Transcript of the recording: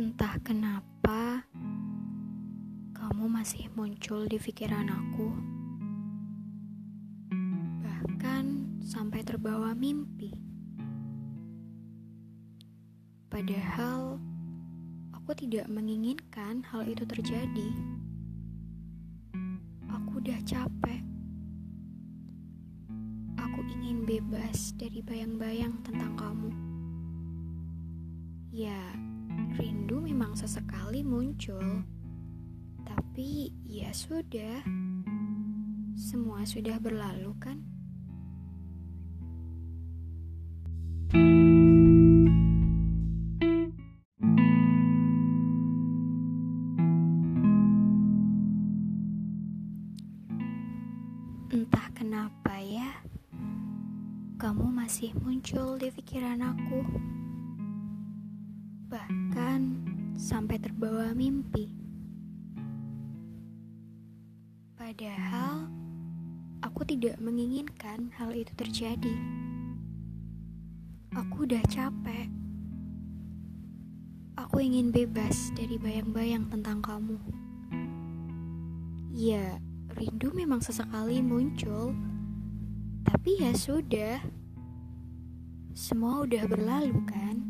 Entah kenapa, kamu masih muncul di pikiran aku, bahkan sampai terbawa mimpi. Padahal aku tidak menginginkan hal itu terjadi. Aku udah capek. Aku ingin bebas dari bayang-bayang tentang kamu. Ya, rindu memang sesekali muncul. Tapi ya sudah, semua sudah berlalu kan? Entah kenapa ya, kamu masih muncul di pikiran aku. Bahkan sampai terbawa mimpi. Padahal aku tidak menginginkan hal itu terjadi. Aku udah capek. Aku ingin bebas dari bayang-bayang tentang kamu. Ya, rindu memang sesekali muncul. Tapi ya sudah. Semua udah berlalu kan?